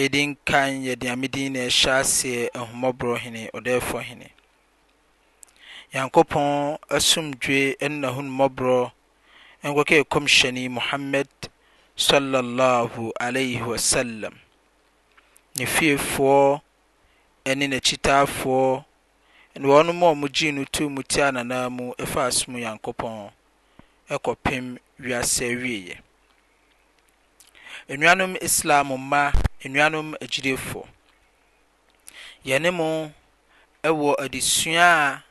Edi nkan yɛ deɛ me din na ɛhyɛ aseɛ Ahummɔborɔ Hene, Ɔdɛɛfoɔ Hene. Nyankopɔn asomdwoe ne n'ahummɔborɔ nkɔka Ɛkɔmhyɛni Muhammad Sallallahu Alaihi Wasallam, ne fiefoɔ ne n'akyitaafoɔ ne wɔn a wɔgyee no too mu tiaa n'ananmu faa som Nyankopɔn kɔpem wiase awieɛ. Anuanom Islam mma, anuanom agyidefo, yɛne mo wɔ adesua a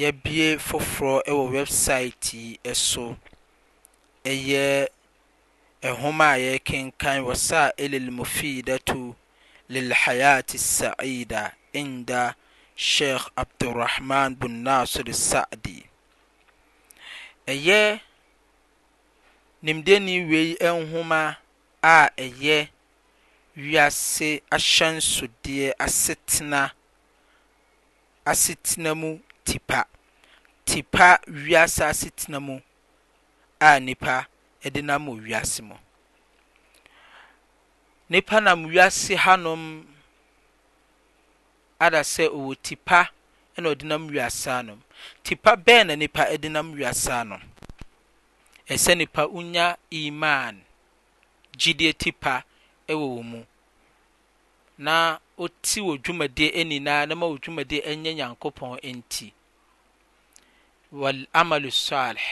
yɛabue foforɔ wɔ wɛbsaet yi so. Ɛyɛ nhoma a yɛrekenkan wɔ sa Elil Mufidatu Lil Hayati Saida Inda Sheikh Abdurrahman bin Nasir Sa'di. Ɛyɛ nimdeni wei nhoma a ɛyɛ Wiase Ahyɛnsodeɛ Asetena Asetena mu Tipa, Tipa Wiase Asetena mu a Nnipa de nam wɔ wiase mu. Nnipa nam wiase hanom ada sɛ ɔwɔ ti pa na ɔde nam wiase ano. Ti pa bɛn na nipa de nam wiase ano? Ɛsɛ sɛ nipa nya Imaan, gyidie ti pa wɔ wɔn mu, na ɔti wɔ dwumadie nyinaa na ma wɔ dwumadie nyɛ Nyankopɔn nti, wal amalu swaalih,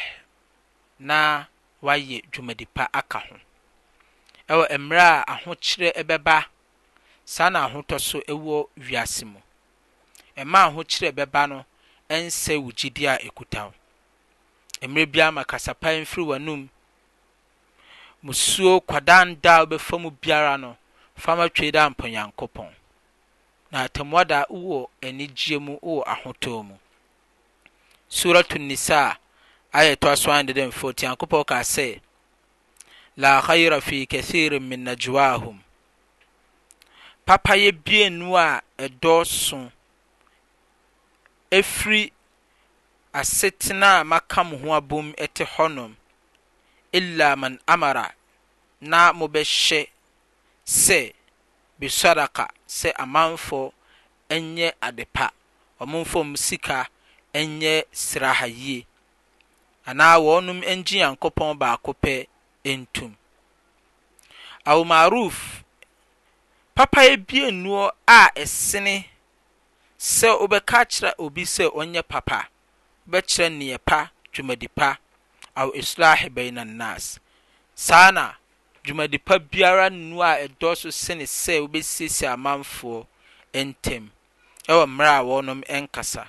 na wayɛ dwumadi pa aka ho. Ɛwɔ mmerɛ a ahokyerɛ bɛba Saa na ahotɔ so wɔ wiase mu. Mma ahokyere a ɛbɛba no nsɛe wo gyidi a ekuta wo. Mmere biara ma kasa pa mfiri w'anom. Musuo kwadan da a wobɛfa mu biara no, fa ma Twei Dampɔn Nyankopɔn. Na atemmuada wɔ anigyeɛ mu wɔ ahotɔ mu. Suratu Nisaa, Aya a ɛtoa so anan de de mfot Nyankopɔn kaa sɛ. laa khayra fii kathiirin min najwaahum, Papayɛ biennu a ɛdɔɔso firi asetena a maka mo ho abom te hɔnom, illa man amara, na mobɛhyɛ sɛ, bi sadaqa, sɛ amanfoɔ nyɛ adepa, wɔmfa wɔn sika nyɛ srahayie, anaa wɔnom ngye Nyankopɔn baako pɛ ntum. Almaruf, Papayɛ bia nnuɔ a ɛsene sɛ wobɛka akyerɛ obi sɛ ɔnyɛ papa, wobɛkyerɛ neɛ pa, dwumadi pa, aw islaahi bayna nnas, saa na dwumadi pa biara nnuɔ a ɛdɔɔso sene sɛ wobɛsiesie amanfoɔ ntam wɔ mmerɛ a wɔnom nkasa.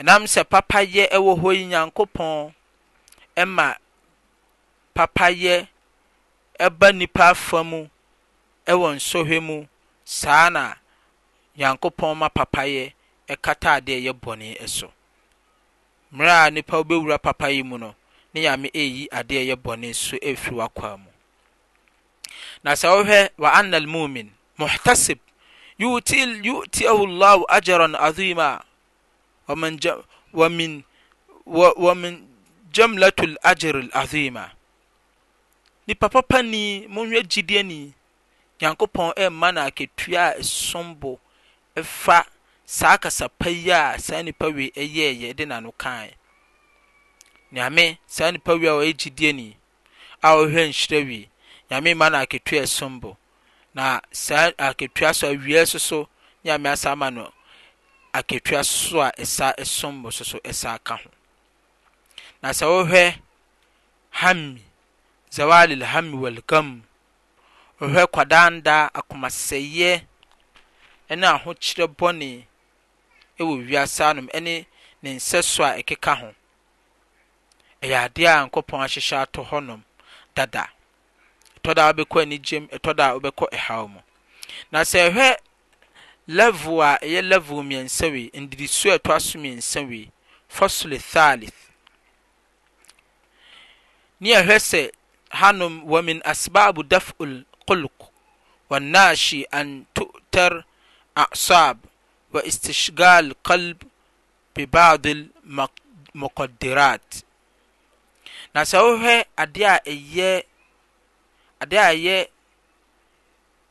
Ɛnam sɛ papayɛ wɔ hɔ yi Nyankopɔn ma papayɛ ba nnipa afa mu wɔ nsɔhwɛ mu saa na Nyankopɔn ma papayɛ kata ade a ɛyɛ bɔne so. Mmerɛ a nipa wobɛwura papayɛ mu no ne Nyame reyi ade a ɛyɛ bɔne so afiri w'akwaa mu. Na sɛ wohwɛ wa anna al-mu'min muhtasib yu'til yu'tiahu Allahu ajran azima wa man ja wa min wa wa min jamlatul ajr al-azima. Nipa papa ni monhwɛ gyidie ni Nyankopɔn ɛmma no akatua a ɛsom bo ɛfa saa kasapa yi a saa nipa wei ɛyɛɛyɛ de n'ano kaeɛ. Nyame saa nipa wei a ɔyɛ gyidie ni a ɔhwɛ nhyira wie, Nyame mma no akatua a ɛsom bo, na saa akatua so awiɛɛ soso Nyame asan ama no akatua soso a ɛsa ɛsom bo soso ɛsa ka ho. Na sɛ wohwɛ hammi, zawalil hammi wal gam, wohwɛ kwadaandaa, akomasɛeɛ, ɛne ahokyerɛ bɔne ɛwɔ wiase anom ɛne ne nsɛsoɔ a ɛkeka ho, Ɛyɛ adeɛ a Nyankopɔn ahyehyɛ ato hɔ nom dada. Ɛtɔ da a wobɛkɔ anigye mu, ɛtɔ da a wobɛkɔ ɛhaw mu. Na sɛ yɛhwɛ level a ɛyɛ level mmiɛnsa wei, nnidisoɔ a ɛtɔ so mmiɛnsa wei, fasl thalith, ne yɛhwɛ sɛ hanom wa min asbab daf'ul qulq wa nashi an tu'tar a'sab wa istishgal qalb bibadul mokɔdirat. Na sɛ wohwɛ adeɛ a ɛyɛ adeɛ a ɛyɛ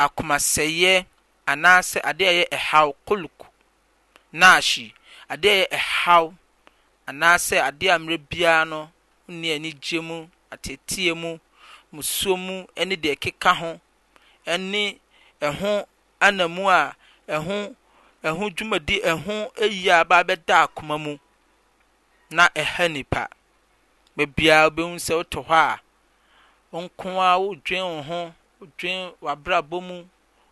akomasɛeɛ anaasɛ adeɛ a ɛyɛ ɛhaw kuluk naashi adeɛ a ɛyɛ ɛhaw anaasɛ adeɛ a mmerɛ biara no nni anigye mu ateteɛ mu musuo mu ne deɛ ɛkeka ho ɛne ɛho anamu a ɛho ɛho dwumadi ɛho yie a aba abɛda akoma mu na ɛha nnipa. Baabiara wobɛhu sɛ wote hɔ a, wo nko ara wodwene wo ho, wodwene w'abrabɔ mu,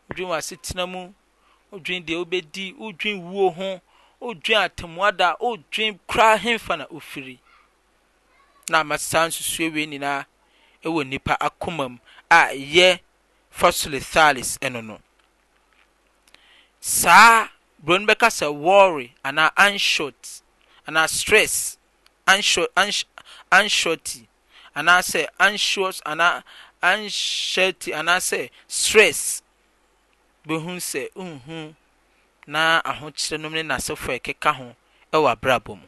wodwene w'asetena mu, wodwene deɛ wobɛdi, wodwene wuo ho, wodwene atemmuada, wodwene koraa hefa na wofiri. Na ama saa nsusuo wei nyinaa ɛwɔ nnipa akoma mu a ɛyɛ Fasule Thalis ɛno no. Saa broni no bɛka sɛ worry anaa anxiot anaa stress anxio anx anxiety anaasɛ anxious anaa anxiety anaasɛ stress bɛhu sɛ nhu na ahokyerɛ nom ne n'asefo a ɛkeka ho ɛwɔ abrabɔ mu.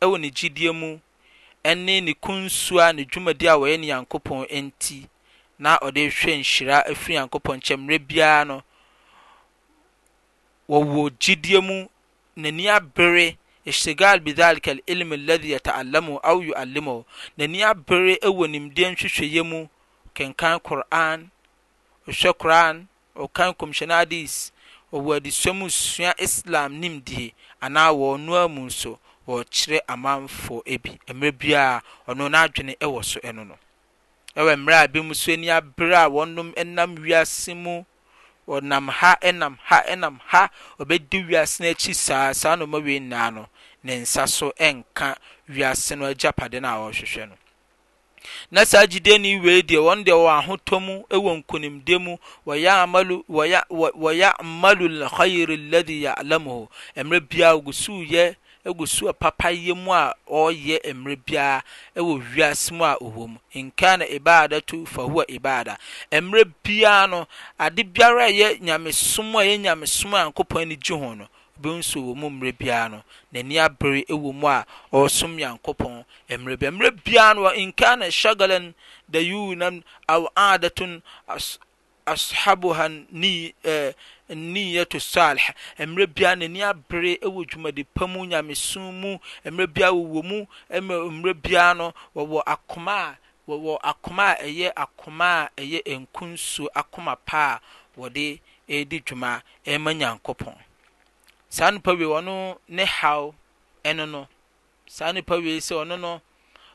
wɔ ne gyidie mu ne ne kunsuaa ne dwumadie a wɔyɛ ne Nyankopɔn nti na ɔde hwɛ nhyira firi Nyankopɔn nkyɛn mmerɛ biara no, wɔwɔ gyidie mu, n'ani abere ishtigaal bidhaalika al-ilm alladhi yata'allamuhu aw yu'allimuhu, n'ani abere wɔ nimdeɛ nhwehwɛeɛ mu, ɔkenkan Qur'aan, ɔhwɛ Qur'aan, Ɔkan Komhyɛni Hadiis, ɔwɔ adesua mu sua Islam nimdie, anaa wɔ ɔno ara mu nso ɔrekyerɛ amanfoɔ bi, mmerɛ biara ɔno n'adwene wɔ so no no. Wɔ mmerɛ a binom nso ani abere a wɔnom nam wiase mu, ɔnam ha nam ha nam ha, ɔbɛdi wiase no akyi saa, saa nnoɔma wei nyinaa no, ne nsa so nka wiase no agyapadeɛ no a ɔrehwehwɛ no. Na saa gyideni wei deɛ, wɔn deɛ wɔwɔ ahotɔ mu wɔ nkonimdie mu, wɔya'malu wɔya wɔ wɔya'malu lkhayri alladhi ya'lamuhu, mmerɛ biara wɔgu so reyɛ, gu so wɔ papayɛ mu a ɔreyɛ mmerɛ biara wɔ wiase mu a ɔwɔ mu, in kana ibadatu fahuwa ibada, mmerɛ biara no, ade biara a ɛyɛ Nyamesom a ɛyɛ Nyamesom a Nyankopɔn ani gye ho no, Bere nso wɔ mu mmerɛ biara no n'ani abere wɔ mu a ɔresom Nyankopɔn mmerɛ biara. Mmerɛ biara no wa in kana shagalan dayunan aw aadatun as ashabuha ni eh niyatu saliha. Mmerɛ biara n'ani abere wɔ dwumadi pa mu, Nyamesom mu, mmerɛ biara wɔ wɔ mu, mmerɛ biara no wɔ wɔ akoma a Wɔwɔ akoma a ɛyɛ akoma a ɛyɛ nku nsuo akoma pa a wɔde redi dwuma rema Nyankopɔn. Saa nnipa wei ɔno ne haw ɛno no. Saa nnipa wei sɛ ɔno no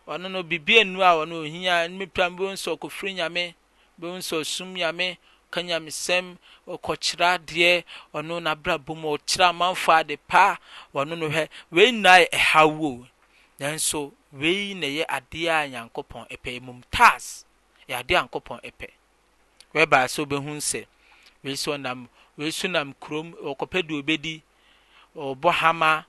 ɔno no biribi annu a ɔno ohia mepra mebɛhu sɛ ɔkɔfiri Nyame bɛhu sɛ ɔsum Nyame ɔka nyamesɛm ɔkɔkyerɛ adeɛ ɔno nabrabɔ mu ɔkyerɛ amanfoɔ adepa ɔno no hwɛ wei nyinaa yɛ ɛhaw o Nanso wei na ɛyɛ adeɛ a Nyankopɔn pɛ. Mmom tas yɛ adeɛ a Nyankopɔn pɛ. Whereby sɛ wobɛhu sɛ wei so nam wei so nam kurom ɔkɔpɛ deɛ ɔbɛdi, ɔbɔ hama,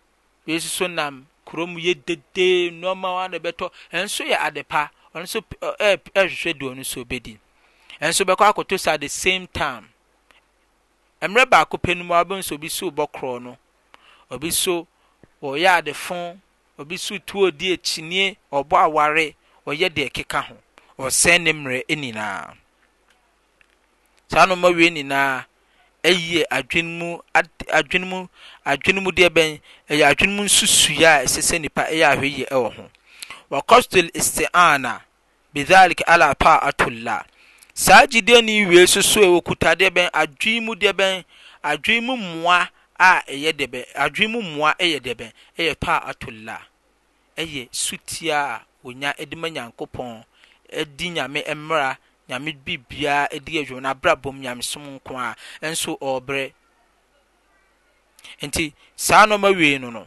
wei so so nam kurom yɛ dede, nneɛma a na ɛbɛtɔ, ɛno so yɛ ade pa. Ɔno nso ɛrehwehwɛ deɛ ɔno nso ɔbɛdi. Ɛnso bɛkɔ akɔto saa the same time. Mmerɛ baako pɛ no mu ara wobɛhu sɛ obi so rebɔ korɔno, obi so ɔreyɛ adefo, obi so tuodie, kyinie, ɔrebɔ aware, ɔreyɛ deɛ ɛkeka ho, ɔresɛe ne mmerɛ nyinaa. Saa nnoɔma wei nyinaa ɛyɛ adwene mu ade adwene mu adwene mu deɛ bɛn ɛyɛ adwene mu nsusuiɛ a ɛsɛ sɛ nipa yɛ ahwɛyie wɔ ho. Wakɔstel isti'ana bidhalik ala taatullah. Saa gyidieni wei susuee okuta deɛ bɛn, adwene mu deɛ bɛn, adwene mu mmoa a ɛyɛ deɛ bɛn, adwene mu mmoa yɛ deɛ bɛn, ɛyɛ taatullah, ɛyɛ sutia a wɔnya de ma Nyankopɔn, ɛdi Nyame mmara, Nyame biribiara ɛdi yɛ adwuma, n'abrabɔm Nyamesom nko ara, ɛnso ɔɔbrɛ. Nti saa nnoɔma wei no no.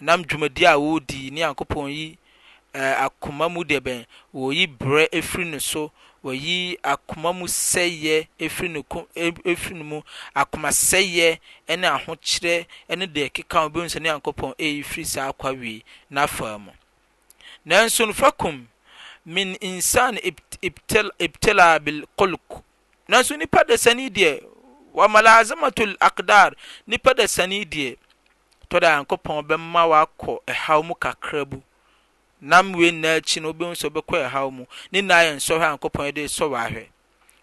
nam dwumadi a wɔredi ne Nyankopɔn yi eh, akoma mu deɛ bɛn, wɔyi berɛ firi no so, wɔyi akoma mu sɛyɛ firi no, ko, eh, firi no mu, akoma sɛyɛ ne ahokyerɛ ne deɛ ɛkeka ho, bɛhu sɛ ne Nyankopɔn ɛyi firi saa kwa wei n'afa mu. Nanso no fakum min insan ibt, ibtala, ibtala bil kulk, Nanso nipa dasani deɛ, wa malazamatul akdar, nipa dasani deɛ, tɔ da Nyankopɔn bɛma wakɔ ɛhaw mu kakra bu. Nam wei nyinaa akyi no, wobɛhu sɛ wobɛkɔ ɛhaw mu. Ne nyinaa yɛ nsɔhwɛ a Nyankopɔn de resɔ wo ahwɛ.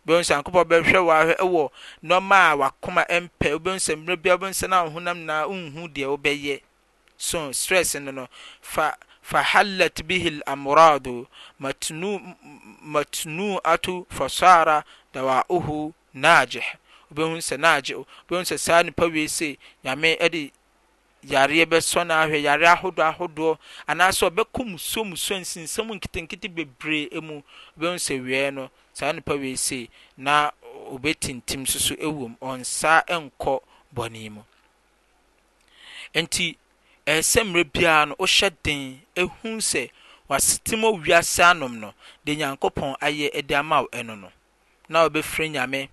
Wobɛhu sɛ Nyankopɔn bɛhwɛ wo ahwɛ wɔ nneɛma a w'akoma mpɛ. Wobɛhu sɛ mmerɛ biara wobɛhu sɛ na wo honam nyinaa wonhu deɛ wobɛyɛ. so stress no no fa fa hallat bihi al amradu matnu matnuatu fasara dawauhu najih wobɛhu sɛ najih wobɛhu sɛ saa nipa wei sei nyame ɛde yareɛ bɛsɔ no ahwɛ yareɛ ahodoɔ ahodoɔ anaasɛ ɔbɛkɔ musuo musuo nsinsɛm nketenkete bebree mu wobɛhu sɛ wieɛ no saa nipa wei sei na obɛtintim soso ɛwom ɔnsa nkɔ bɔne mu Enti, ɛsɛ sɛ mmerɛ biara no wohyɛ den hu sɛ w'asetem wɔ wiase anom no deɛ Nyankopɔn ayɛ de ama wo ɛno no, na wobɛfrɛ Nyame,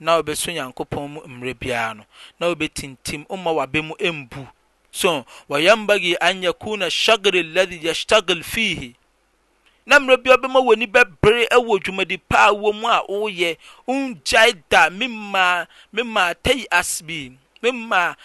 na wobɛsɔ Nyankopɔn mu mmerɛ biara no, na wobɛtintim, womma w'abɛ mu mbu. So, wɔyɛnbaghi an yakuna shagri alladhi yashtagil fiihi na mmerɛ biara wobɛma w'ani bɛbere wɔ dwumadi pa a wowɔ mu a woreyɛ, wongyae da, mimma, mimma tay'as bi, mimma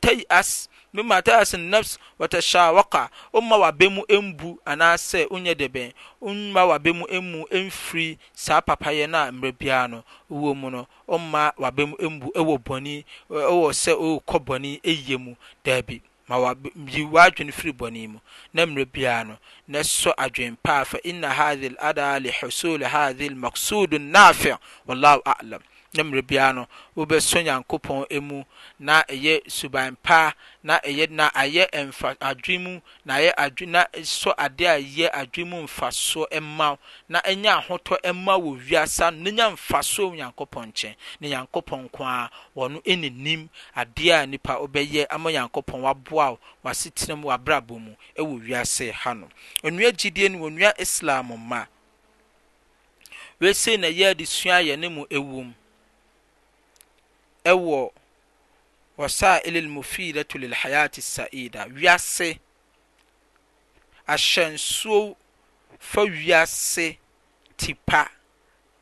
tay'as, mimma tay'as an-nafs wa tashawaka, womma w'abɛ mu mbu anaasɛ wonyɛ dɛbɛn, womma w'abɛ mu mmu mfiri saa papayɛ no a mmerɛ biara no wowɔ mu no, womma w'abɛ mu mbu wɔ bɔne, wɔ sɛ worekɔ bɔne yɛ mu, daabi. Ma wɔyi w'adwene firi bɔne mu, na mmerɛ biara no, na sɔ adwene pa ara fa inna hadhi al-adaa li husuli hadhi al-maqsood an-naafi' wallahu a'lam na mmerɛ biara no wobɛsɔ Nyankopɔn mu na ɛyɛ suban pa na ɛyɛ na ayɛ mfa adwene mu na ayɛ adwene na sɔ adeɛ a ɛyɛ adwene mu mfasoɔ mma wo na ɛnyɛ ahotɔ mma wo wɔ wiase ano na nya mfasoɔ wɔ Nyankopɔn nkyɛn na Nyankopɔn nko ara Wɔn ani nim adeɛ a nipa wobɛyɛ ama Nyankopɔn waboa wo w'asetena mu w'abrabɔ mu wɔ wiase ha no. Onua gyidie ni onua Islam mma. Wei sei na ɛyɛ adesua a yɛne mo ɛwom ɛwɔ Wasail al-Mufidat lil-Hayat al-Saida wiase ahyɛnsoɔ fa wiase tipa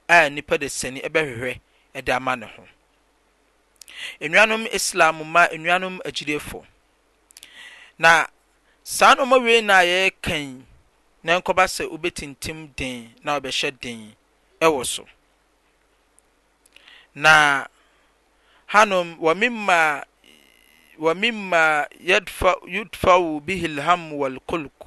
a nnipa desani bɛhwehwɛ de ama no ho. Anuanom Islam mma, anuanom agyidefo, na saa nneɛma wei na yɛreka yi na ɛnkɔba sɛ wobetintim den na wɔbɛhyɛ den wɔ so. Na hanom wa mimma wa mimma yadfa yudfau bihil ham wal kulk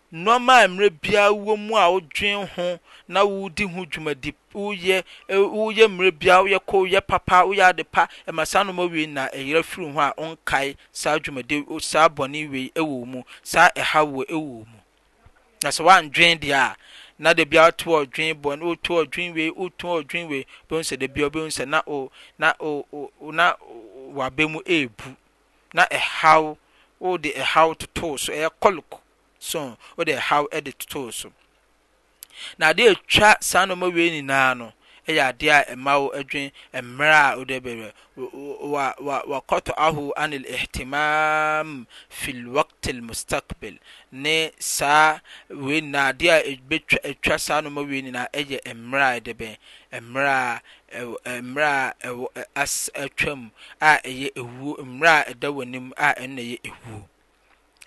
Nnoɔma a mmerɛ biara wɔ mu a wodwen ho na wodi ho dwumadi, woyɛ, woyɛ mmerɛ biara, woyɛ ko, woyɛ papa, woyɛ ade pa, ɛma saa nnoɔma wei nyinaa ɛyera firi wo ho a wonkae saa dwumadi, saa bɔne wei wɔ wo mu, saa ɛhaw wei wɔ wo mu. Na sɛ woandwen deɛ a, na da biara woto ɔdwen bɔne, woto ɔdwen wei, woto ɔdwen wei, wobɛhu sɛ da biara wobɛhu sɛ na o, na o, na w'aba mu ɛrebu. na ɛhaw wode ɛhaw totoo so, ɛyɛ kɔlk so, wode ɛhaw de totoo so. Na adeɛ a ɛtwa saa nnoɔma wei nyinaa no yɛ adeɛ a ɛma wo adwen mmerɛ a wode bɛrɛ wa wa wa kɔtɔ aho anil ihtimam fil waktil mustakbil ne saa wei nyinaa adeɛ a ɛbɛtwa ɛtwa saa nnoɔma wei nyinaa yɛ mmerɛ a ɛde bɛn mmerɛ a ɛwɔ mmerɛ a ɛwɔ as atwam a ɛyɛ ɛwuo mmerɛ a ɛda w'anim a ɛno na ɛyɛ ɛwuo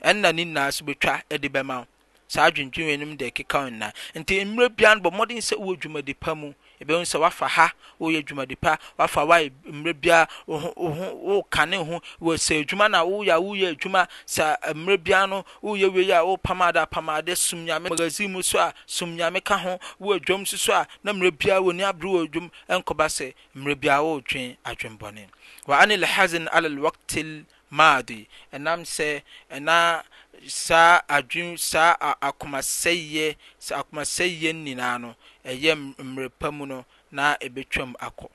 ɛna ne nyinaa so bɛtwa de bɛma wo saa adwendwen wei nom de ɛkeka wo nyinaa nti mmerɛ biara no bɔ mmɔden sɛ wowɔ dwumadi pa mu ɛbɛhu sɛ wafa ha woyɛ dwumadi pa wafa wa mmerɛ biara wo ho wo ho wokane ho wɔ sɛ adwuma na woyɛ a woyɛ adwuma sɛ mmerɛ biara no Woyɛ wei a, worepam ade apam ade, Som Nyame magazine mu so a, Som Nyame ka ho, Wowɔ dwam nso so a, na mmerɛ biara wɔnni abere wɔ dwom, ɛnkɔba sɛ mmerɛ biara woredwen adwenbɔne. Wa ani lhazn ala lwakti lmaadi, ɛnam sɛ na saa adwen, saa a akomasɛeɛ, saa akomasɛeɛ nyinaa no, ɛyɛ mmerɛ pa mu no na ɛbɛtwam akɔ.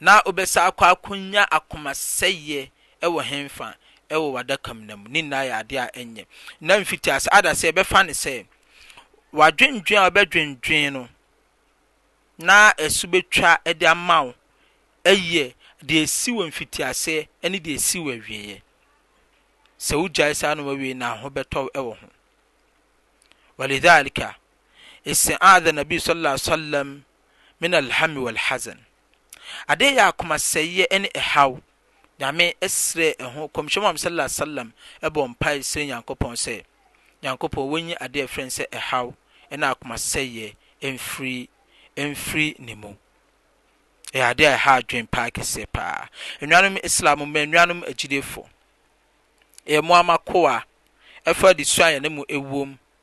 na wobɛsan akɔ akɔnya akomasɛeɛ wɔ henfa? Ɛwɔ w'adaka mu no mu. Ne nyinaa yɛ adeɛ a ɛnyɛ. Na mfitiase adaseɛ yɛbɛfa no sɛ, w'adwendwen a wobɛdwendwen no na ɛso bɛtwa de ama wo yɛ deɛ ɛsi wɔ mfitiaseɛ ne deɛ ɛsi wɔ awieɛ. Sɛ wogyae saa no wawie na ho bɛtɔ wɔ ho. Walidhalika, isti'adha Nabi sallallahu alaihi wasallam min alhami wal hazan. Ade a ɛyɛ akomasɛeɛ ne ɛhaw, Nyame srɛɛ ɛho, Kɔmhyɛni Muhammad salla alaihi wa sallam bɔɔ mpae srɛɛ Nyankopɔn sɛ, Nyankopɔn, wɔnyi ade a yɛfrɛ no sɛ ɛhaw ne akomasɛeɛ mfiri mfiri ne mu. Ɛyɛ ade a ɛha adwene paa kɛseɛ paa. Anuanom Islam mma, anuanom agyidiefo, ɛyɛ mo ara m'akoa, ɛfa adesua a yɛne mo wom